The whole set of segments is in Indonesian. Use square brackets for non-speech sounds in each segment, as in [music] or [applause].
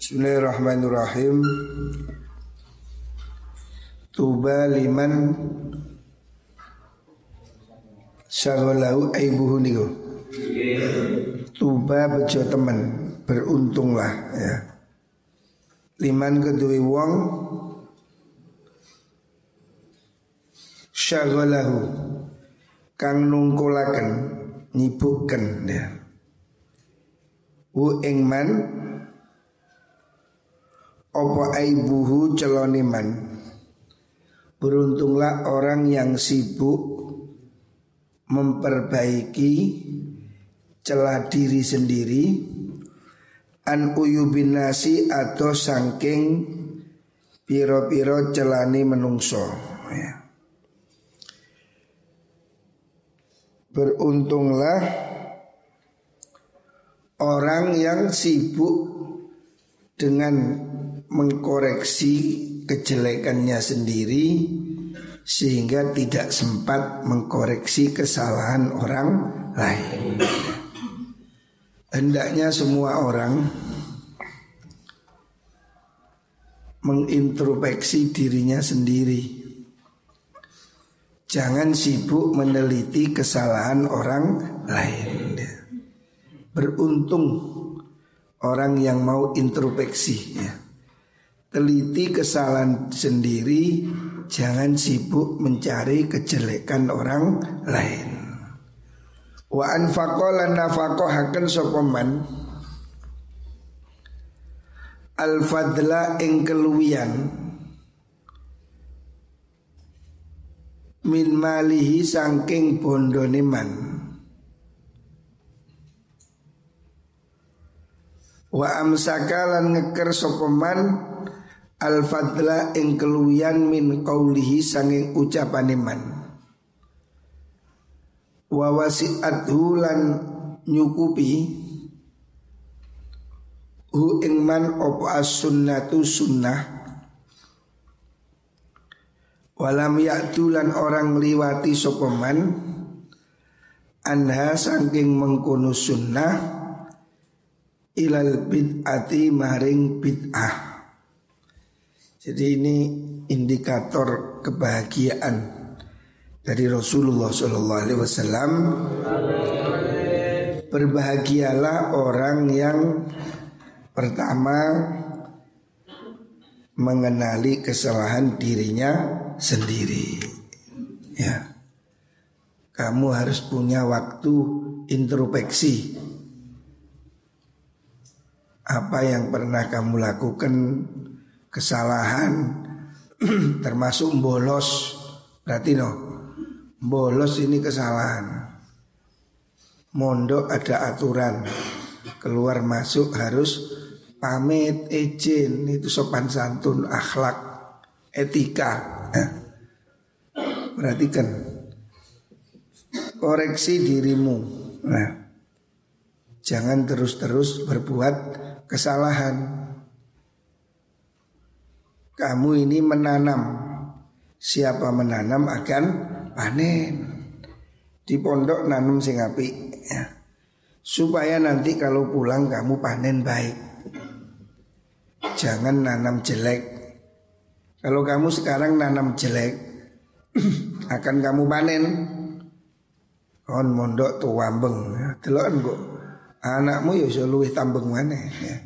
Bismillahirrahmanirrahim. Tuba liman Syaghalahu aibuhu niku. Tuba bejo temen Beruntunglah ya. Liman kedui wong Syaghalahu Kang nungkulaken Nyibukkan ya. Wu ingman Opo aibuhu celoniman Beruntunglah orang yang sibuk Memperbaiki celah diri sendiri An uyubinasi atau sangking Piro-piro celani menungso ya. Beruntunglah Orang yang sibuk dengan mengkoreksi kejelekannya sendiri sehingga tidak sempat mengkoreksi kesalahan orang lain. Hendaknya semua orang mengintrospeksi dirinya sendiri. Jangan sibuk meneliti kesalahan orang lain. Beruntung orang yang mau introspeksi ya. Teliti kesalahan sendiri Jangan sibuk mencari kejelekan orang lain. Wa anfaqo lan nafaqahaken sapa man? Al fadla ing keluwian. Min malihi sangking bondone man. Wa amsaka lan ngeker sapa man al fadla ing keluwian min qaulihi sanging ucapane man. Wa wasi'athu nyukupi hu ing man opo as-sunnatu sunnah. Walam ya'tu lan orang liwati sapa man anha saking mengkono sunnah ilal bid'ati maring bid'ah jadi ini indikator kebahagiaan dari Rasulullah Shallallahu Alaihi Wasallam. Berbahagialah orang yang pertama mengenali kesalahan dirinya sendiri. Ya, kamu harus punya waktu introspeksi. Apa yang pernah kamu lakukan kesalahan [clears throat] termasuk bolos. Berarti no bolos ini kesalahan. Mondok ada aturan keluar masuk harus pamit izin. Itu sopan santun akhlak etika. Nah, perhatikan. Koreksi dirimu. Nah jangan terus-terus berbuat kesalahan kamu ini menanam. Siapa menanam akan panen. Di pondok nanam sing api ya. Supaya nanti kalau pulang kamu panen baik. Jangan nanam jelek. Kalau kamu sekarang nanam jelek [clears throat] Akan kamu panen. Kon mondok tuh wambeng Telokan kok. Anakmu ya luwih tambeng mana ya.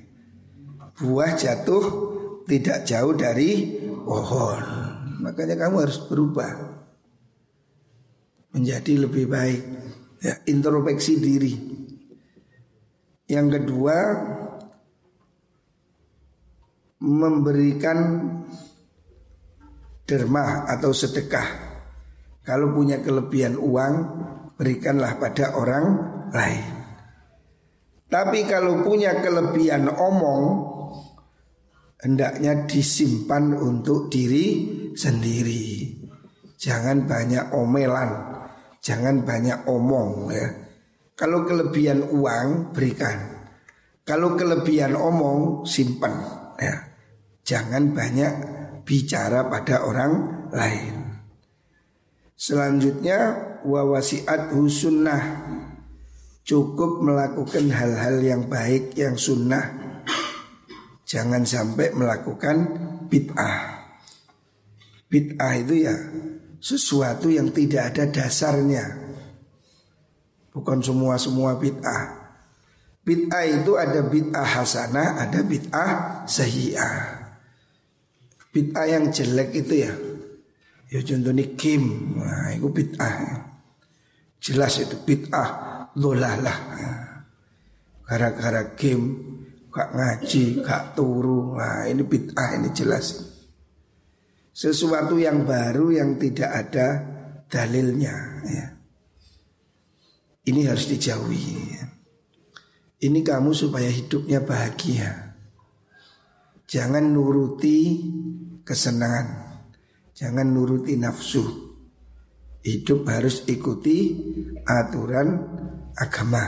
Buah jatuh tidak jauh dari pohon. Makanya kamu harus berubah menjadi lebih baik. Ya, introspeksi diri. Yang kedua memberikan dermah atau sedekah. Kalau punya kelebihan uang, berikanlah pada orang lain. Tapi kalau punya kelebihan omong, hendaknya disimpan untuk diri sendiri. Jangan banyak omelan, jangan banyak omong ya. Kalau kelebihan uang berikan. Kalau kelebihan omong simpan ya. Jangan banyak bicara pada orang lain. Selanjutnya wawasiat sunnah cukup melakukan hal-hal yang baik yang sunnah Jangan sampai melakukan bid'ah. Bid'ah itu ya sesuatu yang tidak ada dasarnya. Bukan semua-semua bid'ah. Bid'ah itu ada bid'ah hasanah, ada bid'ah sayyi'ah. Bid'ah yang jelek itu ya Ya contohnya kim Nah itu bid'ah Jelas itu bid'ah Dolalah Gara-gara kim Gak ngaji, gak turu Nah ini bid'ah ini jelas Sesuatu yang baru yang tidak ada dalilnya ya. Ini harus dijauhi ya. Ini kamu supaya hidupnya bahagia Jangan nuruti kesenangan. Jangan nuruti nafsu. Hidup harus ikuti aturan agama,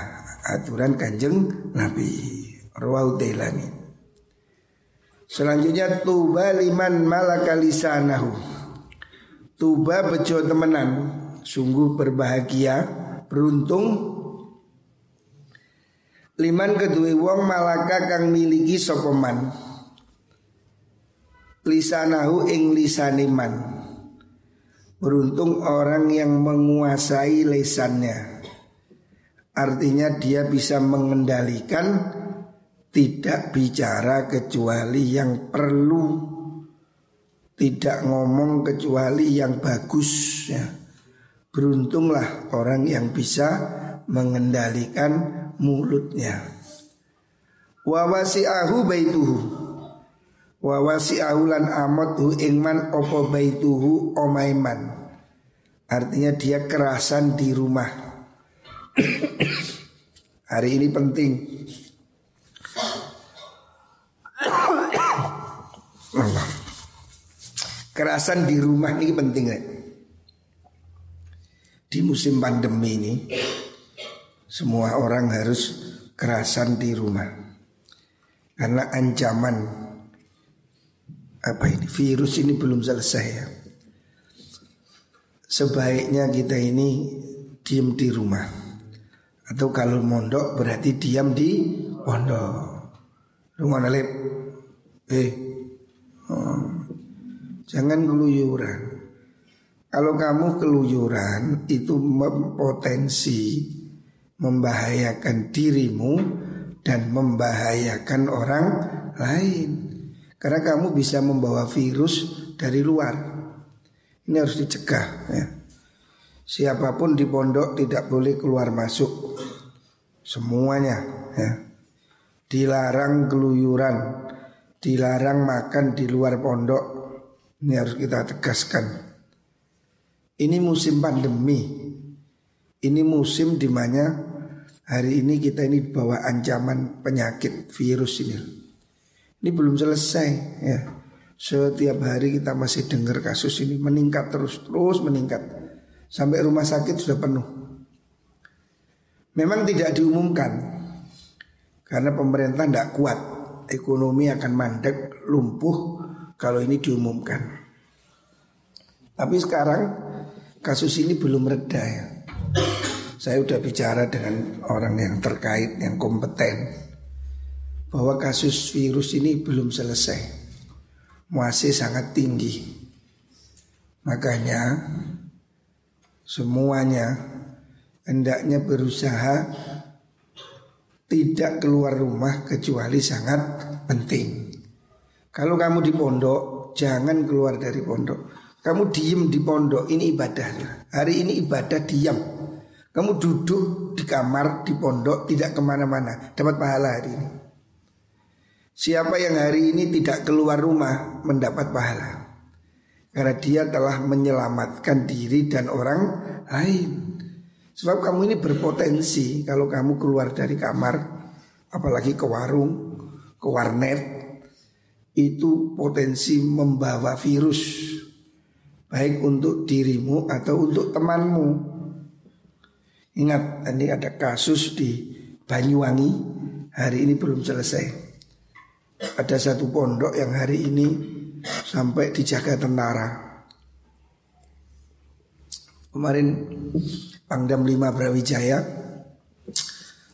aturan kanjeng Nabi. Dailani. Selanjutnya tuba liman malakalisanahu. Tuba bejo temenan, sungguh berbahagia, beruntung. Liman kedua wong malaka kang miliki sopeman lisanahu ing lisaniman Beruntung orang yang menguasai lesannya. Artinya dia bisa mengendalikan Tidak bicara kecuali yang perlu. Tidak ngomong kecuali yang bagus ya. Beruntunglah orang yang bisa mengendalikan mulutnya. Wawasi'ahu baituhu. Wa wasi'ahulan hu ingman opo baituhu omaiman. Artinya dia kerasan di rumah. [coughs] Hari ini penting Kerasan di rumah ini penting ya. Di musim pandemi ini Semua orang harus kerasan di rumah Karena ancaman apa ini virus ini belum selesai ya. Sebaiknya kita ini diam di rumah atau kalau mondok berarti diam di pondok. Rumah nalip, eh, oh, jangan keluyuran. Kalau kamu keluyuran itu mempotensi membahayakan dirimu dan membahayakan orang lain. Karena kamu bisa membawa virus dari luar. Ini harus dicegah ya. Siapa pun di pondok tidak boleh keluar masuk. Semuanya ya. Dilarang keluyuran, dilarang makan di luar pondok. Ini harus kita tegaskan. Ini musim pandemi. Ini musim di mana hari ini kita ini bawa ancaman penyakit virus ini. Ini belum selesai ya. Setiap hari kita masih dengar kasus ini meningkat terus terus meningkat sampai rumah sakit sudah penuh. Memang tidak diumumkan karena pemerintah tidak kuat, ekonomi akan mandek, lumpuh kalau ini diumumkan. Tapi sekarang kasus ini belum reda ya. Saya sudah bicara dengan orang yang terkait, yang kompeten bahwa kasus virus ini belum selesai, masih sangat tinggi. Makanya semuanya hendaknya berusaha tidak keluar rumah kecuali sangat penting. Kalau kamu di pondok, jangan keluar dari pondok. Kamu diem di pondok, ini ibadah. Hari ini ibadah diam. Kamu duduk di kamar, di pondok, tidak ke mana-mana. Dapat pahala hari ini. Siapa yang hari ini tidak keluar rumah mendapat pahala Karena dia telah menyelamatkan diri dan orang lain Sebab kamu ini berpotensi Kalau kamu keluar dari kamar Apalagi ke warung Ke warnet Itu potensi membawa virus. Baik untuk dirimu atau untuk temanmu. Ingat ini ada kasus di Banyuwangi. Hari ini belum selesai. Ada satu pondok yang hari ini sampai dijaga tentara. Kemarin Pangdam 5 Brawijaya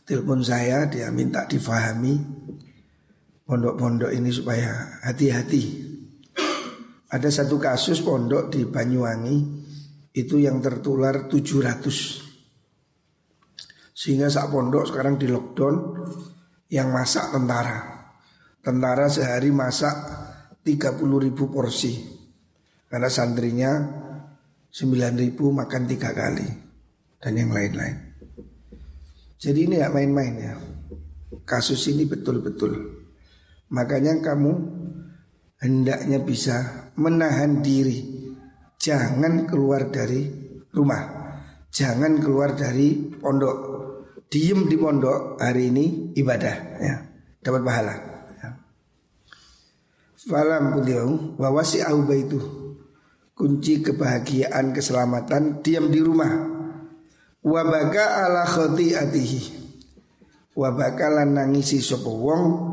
telepon saya dia minta difahami pondok-pondok ini supaya hati-hati. Ada satu kasus pondok di Banyuwangi itu yang tertular 700. Sehingga saat pondok sekarang di lockdown yang masak tentara. Tentara sehari masak 30 ribu porsi. Karena santrinya 9 ribu makan tiga kali. Dan yang lain-lain. Jadi ini gak main-main ya. Kasus ini betul-betul. Makanya kamu hendaknya bisa menahan diri. Jangan keluar dari rumah. Jangan keluar dari pondok diem di pondok hari ini ibadah ya dapat pahala ya. Falam beliau wawasi itu kunci kebahagiaan keselamatan diam di rumah wabaka ala atihi wabaka lan nangisi sapa wong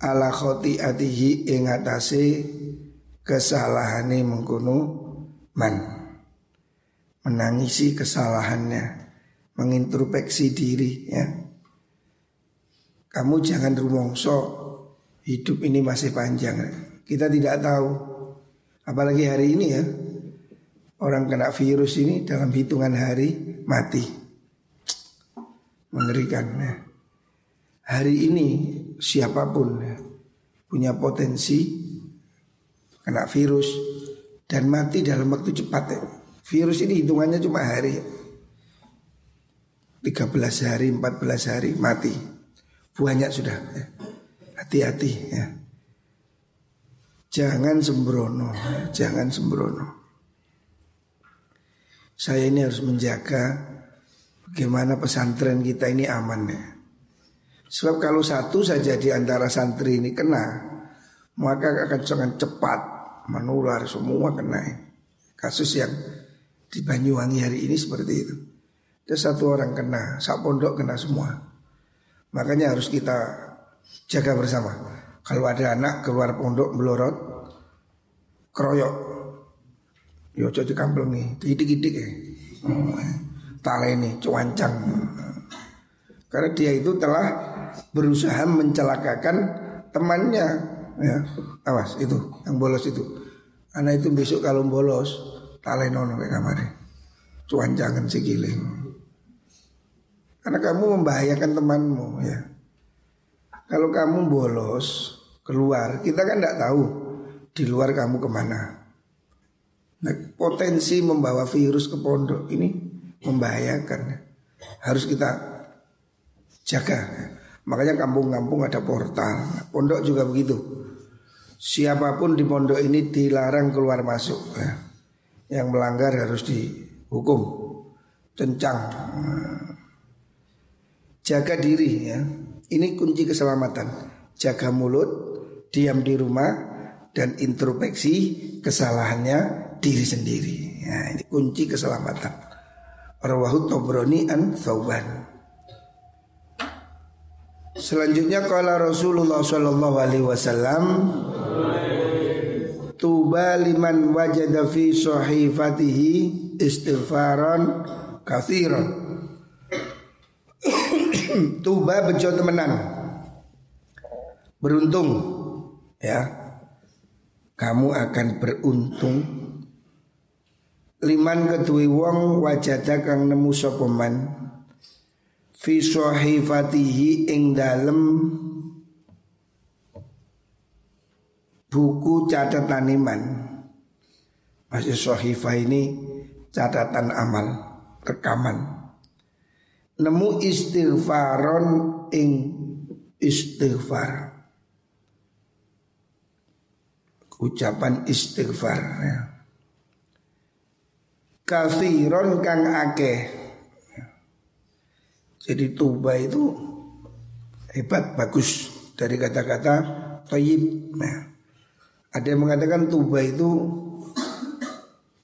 ala atihi ing atase kesalahane mengkono man menangisi kesalahannya mengintrospeksi diri ya. Kamu jangan rumongso hidup ini masih panjang. Kita tidak tahu. Apalagi hari ini ya. Orang kena virus ini dalam hitungan hari mati. Mengerikan ya. Hari ini siapa pun ya, punya potensi kena virus dan mati dalam waktu cepat ya. Virus ini hitungannya cuma hari. Ya 13 hari, 14 hari mati. Banyak sudah. Ya. Hati-hati ya. Jangan sembrono, jangan sembrono. Saya ini harus menjaga bagaimana pesantren kita ini aman ya. Sebab kalau satu saja di antara santri ini kena, maka akan sangat cepat menular semua kena. Kasus yang di Banyuwangi hari ini seperti itu. Ada satu orang kena, sak pondok kena semua. Makanya harus kita jaga bersama. Kalau ada anak keluar pondok melorot, keroyok, yo jadi kampung nih, tidik-tidik ya. Tale ini cuancang. Karena dia itu telah berusaha mencelakakan temannya. Ya, awas itu yang bolos itu. Anak itu besok kalau bolos, tale nono kayak kamar. Cuancangan giling. Karena kamu membahayakan temanmu ya. Kalau kamu bolos keluar, kita kan tidak tahu di luar kamu ke mana. Nah, potensi membawa virus ke pondok ini membahayakan. Harus kita jaga. Makanya kampung-kampung ada portal. Pondok juga begitu. Siapa pun di pondok ini dilarang keluar masuk. Ya. Yang melanggar harus dihukum. Cencang. Jaga diri ya. Ini kunci keselamatan. Jaga mulut, diam di rumah dan introspeksi kesalahannya diri sendiri. Ya, ini kunci keselamatan. Rawahu Tobroni an Thauban. Selanjutnya kala Rasulullah Shallallahu Alaihi Wasallam Tuba liman wajada fi sahifatihi istighfaran kathiran [coughs] Tuba bejo temenan. Beruntung Ya. Kamu akan beruntung. Liman ketui wong wajada kang nemu sopeman Fi sahifatihi ing dalem Buku catatan iman. Masih sahifah ini catatan amal Rekaman. Nemu istighfaron ing istighfar. Ucapan istighfar ya. kafiron kang akeh jadi tuba itu hebat bagus. Dari kata-kata tayyib. Nah, ada yang mengatakan tuba itu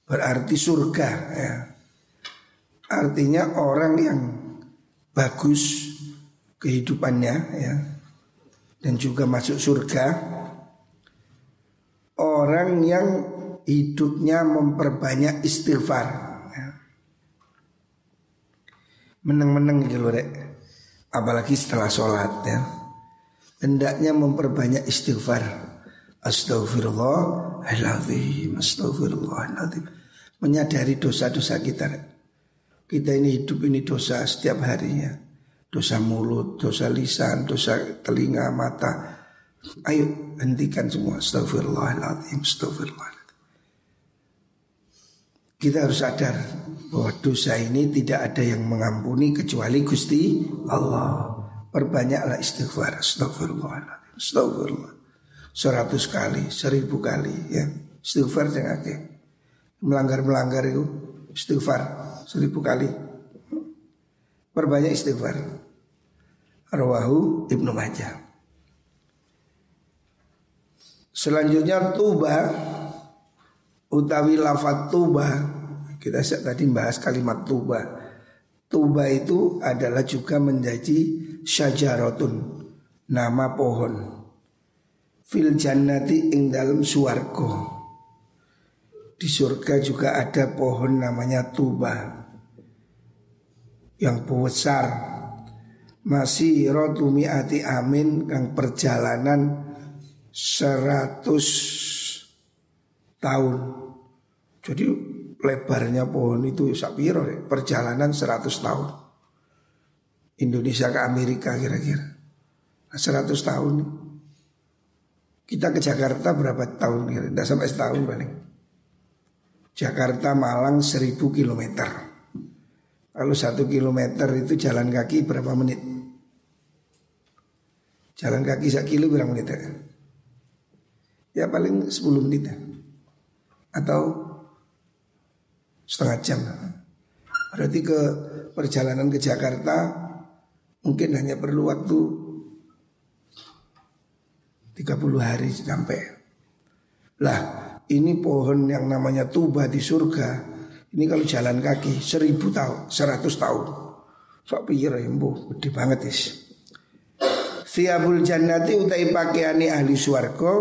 berarti surga ya. artinya orang yang bagus kehidupannya ya dan juga masuk surga. Orang yang hidupnya memperbanyak istighfar ya. Meneng-meneng gitu rek apalagi setelah sholat ya hendaknya memperbanyak istighfar. Astagfirullahaladzim, astagfirullahaladzim. Menyadari dosa-dosa kita. Kita ini hidup ini dosa setiap harinya. Dosa mulut, dosa lisan, dosa telinga, mata. Ayo hentikan semua. Astagfirullahaladzim, astagfirullahaladzim. Kita harus sadar bahwa dosa ini tidak ada yang mengampuni kecuali Gusti Allah. Perbanyaklah istighfar. Astagfirullahaladzim. Astagfirullah. Seratus kali, seribu kali ya. Istighfar jangan ke. Melanggar-melanggar itu istighfar seribu kali. Perbanyak istighfar. Rawahu Ibnu Majah. Selanjutnya tuba utawi lafat tuba kita tadi bahas kalimat tuba. Tuba itu adalah juga menjadi syajaratun nama pohon. Fil jannati ing dalam suarko di surga juga ada pohon namanya tuba yang besar. Masih rotumi ati amin kang perjalanan seratus tahun. Jadi lebarnya pohon itu sapiro ya, perjalanan 100 tahun. Indonesia ke Amerika kira-kira. Nah, 100 tahun. Kita ke Jakarta berapa tahun kira? Tidak sampai setahun paling. Jakarta Malang 1000 kilometer. Kalau satu kilometer itu jalan kaki berapa menit? Jalan kaki satu kilo berapa menit ya? Ya paling 10 menit ya atau setengah jam. Berarti ke perjalanan ke Jakarta mungkin hanya perlu waktu 30 hari sampai. Lah, ini pohon yang namanya tuba di surga. Ini kalau jalan kaki seribu tahun, seratus tahun. Sok pikir rembo, gede banget is. Siabul jannati utai pakaiani ahli swarga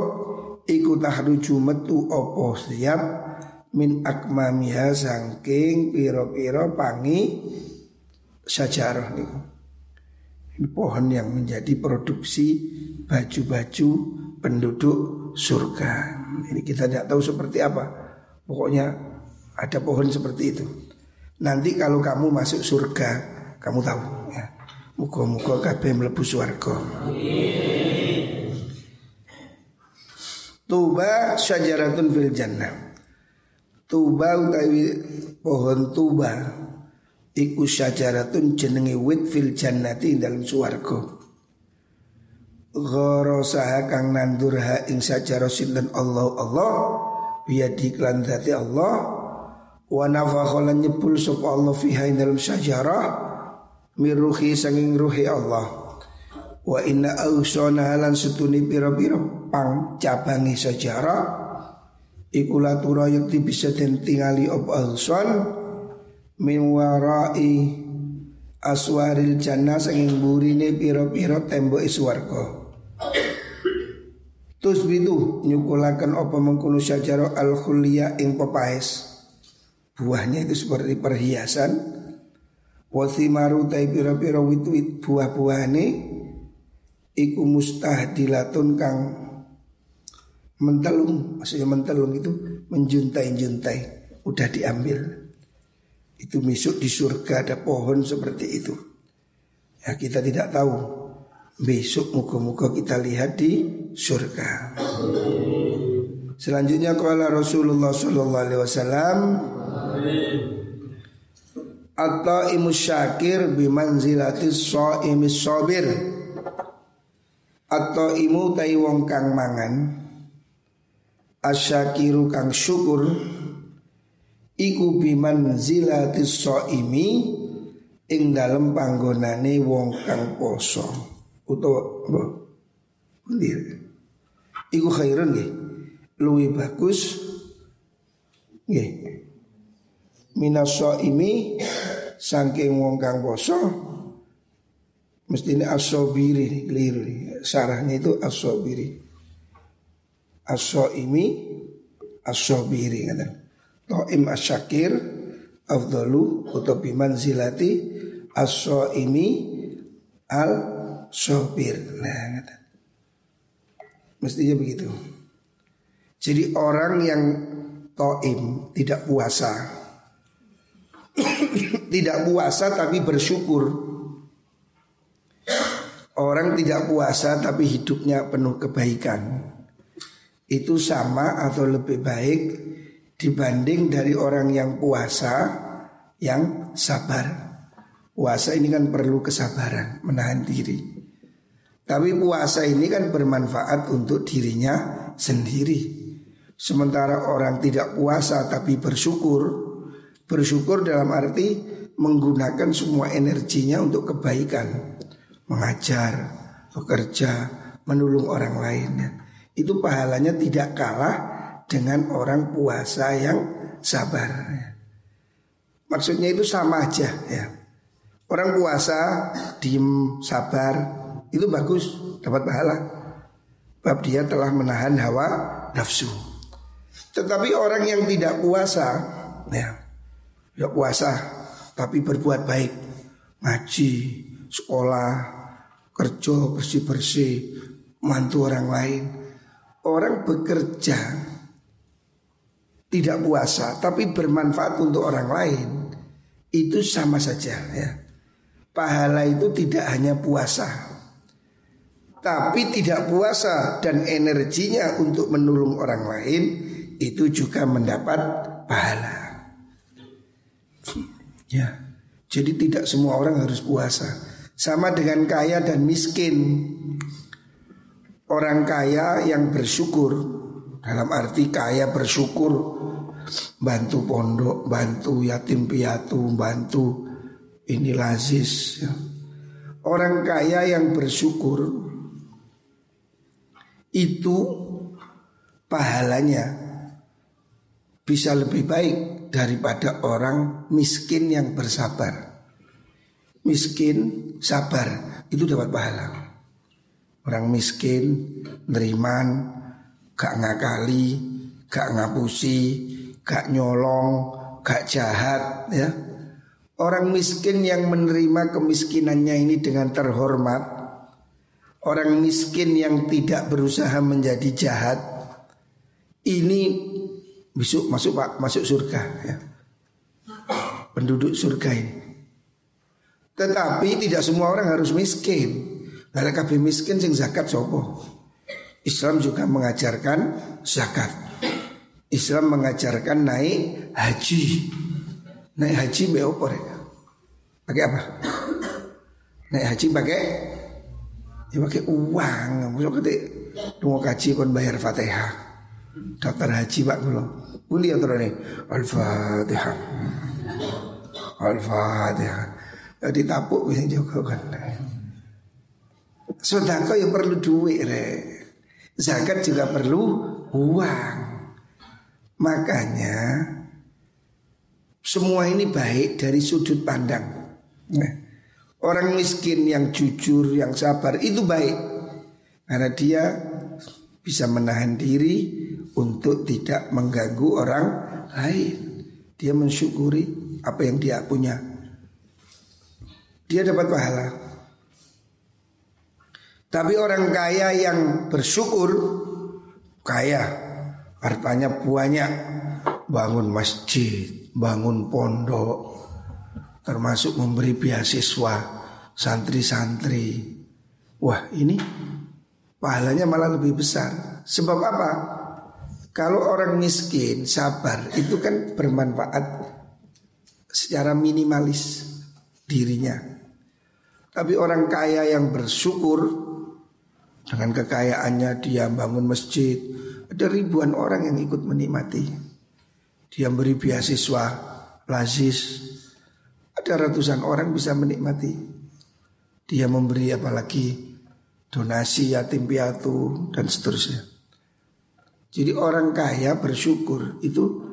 iku tahruju metu opo siap min akmamiha sangking piro-piro pangi sajarah niku. Ini pohon yang menjadi produksi baju-baju penduduk surga. Ini kita tidak tahu seperti apa. Pokoknya ada pohon seperti itu. Nanti kalau kamu masuk surga, kamu tahu ya. Muka-muka kabeh mlebu. Tuba syajaratun fil jannah. Tuba utawi pohon tuba iku syajaratun jenenge wit fil jannati dalam swarga. Gharasaha kang nandurha ing sajarah sinten Allah Allah biadi klan dati Allah wa nafakhala nyebul sapa Allah fiha dalam sajarah miruhi sanging ruhi Allah. Wa inna ausona lan setuni piro-piro pang cabangi sejarah Iku latura yakti bisa den tingali op auson Min warai aswaril jannah sanging burine piro-piro tembok iswarko Tus bidu nyukulakan apa mengkuno sejarah al khuliya ing pepaes. Buahnya itu seperti perhiasan. Wasimaru tai piro-piro wit-wit buah-buahane. Iku mustahdilatun kang mentelung maksudnya mentelung itu menjuntai-juntai udah diambil. Itu misuk di surga ada pohon seperti itu. Ya kita tidak tahu. Besok muka-muka kita lihat di surga. Selanjutnya kala Rasulullah Sallallahu Alaihi Wasallam atau imus syakir bimanzilatis so imis sobir atau imu tai wong kang mangan asyakiru kang syukur iku biman zilatis imi ing dalem panggonane wong kang poso. Utawa apa? Iku khairun nggih. Luwi bagus nggih. Minas imi saking wong kang poso mesti ini asobiri keliru. Sarahnya itu asobiri asobiri kata toim asyakir afdalu atau biman zilati aso ini al sobir nah kata Mestinya begitu. Jadi orang yang toim tidak puasa, [coughs] tidak puasa tapi bersyukur. Orang tidak puasa tapi hidupnya penuh kebaikan. Itu sama atau lebih baik dibanding dari orang yang puasa yang sabar. Puasa ini kan perlu kesabaran, menahan diri. Tapi puasa ini kan bermanfaat untuk dirinya sendiri. Sementara orang tidak puasa tapi bersyukur, bersyukur dalam arti menggunakan semua energinya untuk kebaikan, mengajar, bekerja, menolong orang lainnya. Itu pahalanya tidak kalah dengan orang puasa yang sabar. Maksudnya itu sama aja ya. Orang puasa diem sabar itu bagus dapat pahala. Bab dia telah menahan hawa nafsu. Tetapi orang yang tidak puasa ya, tidak puasa tapi berbuat baik, ngaji, sekolah, kerja bersih-bersih, mantu orang lain. Orang bekerja tidak puasa tapi bermanfaat untuk orang lain itu sama saja ya. Pahala itu tidak hanya puasa Tapi tidak puasa dan energinya untuk menolong orang lain Itu juga mendapat pahala. Ya Jadi tidak semua orang harus puasa. Sama dengan kaya dan miskin Orang kaya yang bersyukur. Dalam arti kaya bersyukur. Bantu pondok, bantu yatim piatu, bantu ini lazis. Orang kaya yang bersyukur Itu pahalanya Bisa lebih baik daripada orang miskin yang bersabar. Miskin sabar itu dapat pahala Orang miskin neriman Gak ngakali Gak ngapusi Gak nyolong Gak jahat ya. Orang miskin yang menerima kemiskinannya ini dengan terhormat. Orang miskin yang tidak berusaha menjadi jahat. Ini besok masuk pak masuk surga ya. Penduduk surga ini. Tetapi tidak semua orang harus miskin Karena kabeh miskin sing zakat sopo Islam juga mengajarkan zakat Islam mengajarkan naik haji Naik haji be ya? Pakai apa? Naik haji pakai ya pakai uang. Masuk ketik tunggu kaji kon bayar Fatihah. Daftar haji Pak. Buli yang terus Al-Fatihah. Al-Fatihah. Jadi tapuk bisa juga kan. Sodako yang perlu duit re. Zakat juga perlu uang. Makanya semua ini baik dari sudut pandang. Nah, orang miskin yang jujur, yang sabar itu baik karena dia bisa menahan diri untuk tidak mengganggu orang lain. Dia mensyukuri apa yang dia punya. Dia dapat pahala. Tapi orang kaya yang bersyukur kaya, hartanya banyak, bangun masjid, bangun pondok, termasuk memberi beasiswa santri-santri. Wah ini pahalanya malah lebih besar. Sebab apa? Kalau orang miskin sabar itu kan bermanfaat secara minimalis dirinya. Tapi orang kaya yang bersyukur dengan kekayaannya dia bangun masjid, ada ribuan orang yang ikut menikmati. Dia beri beasiswa lazis. Ada ratusan orang bisa menikmati. Dia memberi apalagi donasi yatim piatu dan seterusnya. Jadi orang kaya bersyukur. Itu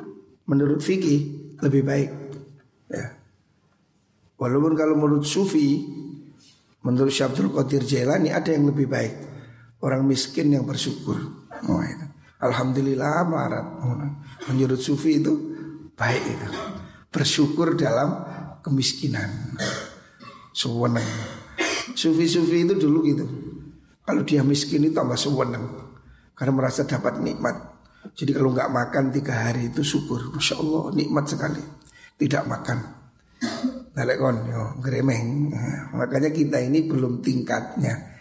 menurut fikih lebih baik. Ya. Walaupun kalau menurut sufi Menurut Syabdul Qadir Jailani ada yang lebih baik Orang miskin yang bersyukur oh, itu. Alhamdulillah melarat. Menurut sufi itu baik itu. Bersyukur dalam kemiskinan. Sewenang. Sufi-sufi itu dulu gitu. Kalau dia miskin itu tambah sewenang. karena merasa dapat nikmat. Jadi kalau nggak makan tiga hari itu syukur, masya Allah nikmat sekali. Tidak makan, Nalek kon yo gremeng. Makanya kita ini belum tingkatnya.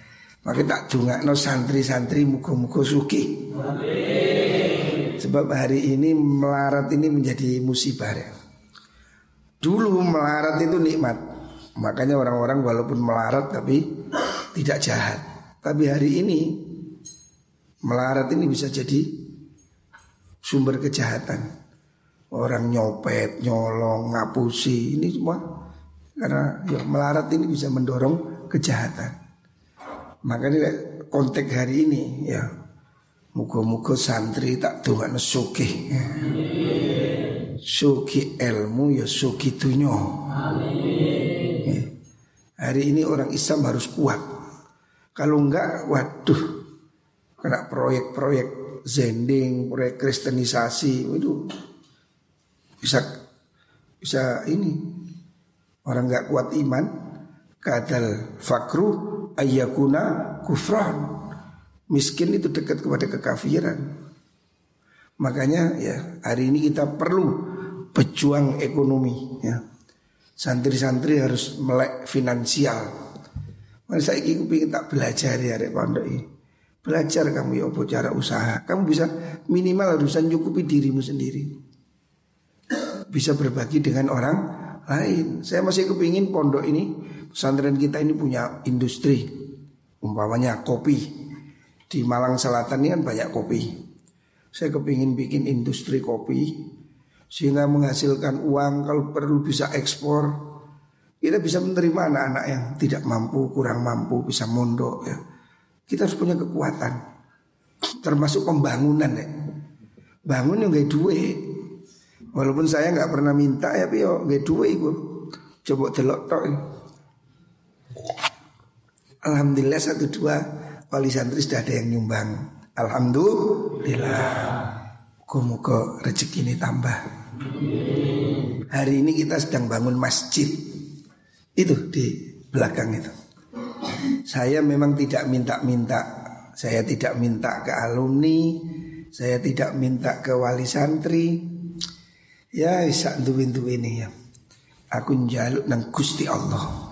Maka tak no santri-santri muka-muka suki. Sebab hari ini melarat ini menjadi musibah ya. Dulu melarat itu nikmat. Makanya orang-orang walaupun melarat tapi tidak jahat. Tapi hari ini melarat ini bisa jadi sumber kejahatan. Orang nyopet, nyolong, ngapusi ini semua karena ya, melarat ini bisa mendorong kejahatan. Makanya konteks hari ini ya Muka-muka santri tak tuhan suki Suki ilmu ya suki tunyo ya. Hari ini orang Islam harus kuat. Kalau enggak waduh Kena proyek-proyek zending, proyek kristenisasi itu bisa bisa ini orang enggak kuat iman kadal fakru ayakuna kufran. Miskin itu dekat kepada kekafiran. Makanya ya hari ini kita perlu pejuang ekonomi ya. Santri-santri harus melek finansial. Mari saya ingin tak belajar ya Rek Pondok ini. Belajar kamu ya apa cara usaha. Kamu bisa minimal harus nyukupi dirimu sendiri. Bisa berbagi dengan orang lain. Saya masih kepingin pondok ini pesantren kita ini punya industri umpamanya kopi. Di Malang Selatan ini kan banyak kopi. Saya kepingin bikin industri kopi sehingga menghasilkan uang kalau perlu bisa ekspor. Kita bisa menerima anak-anak yang tidak mampu kurang mampu bisa mondok ya. Kita harus punya kekuatan termasuk pembangunan ya. Bangun yang gak duit. Walaupun saya nggak pernah minta ya tapi yo gak duit gue coba telok tok ya. Alhamdulillah satu dua wali santri sudah ada yang nyumbang. Alhamdulillah. Muka-muka rezeki ini tambah. Hari ini kita sedang bangun masjid. Itu di belakang itu. Saya memang tidak minta-minta. Saya tidak minta ke alumni. Saya tidak minta ke wali santri. Ya bisa duwin ini ya. Aku njaluk nang Gusti Allah.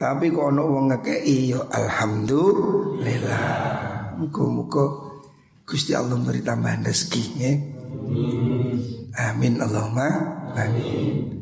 Tapi kok ono wong ngekei yo alhamdulillah. Muga-muga Gusti Allah beri tambahan rezeki ya. Amin Allahumma amin.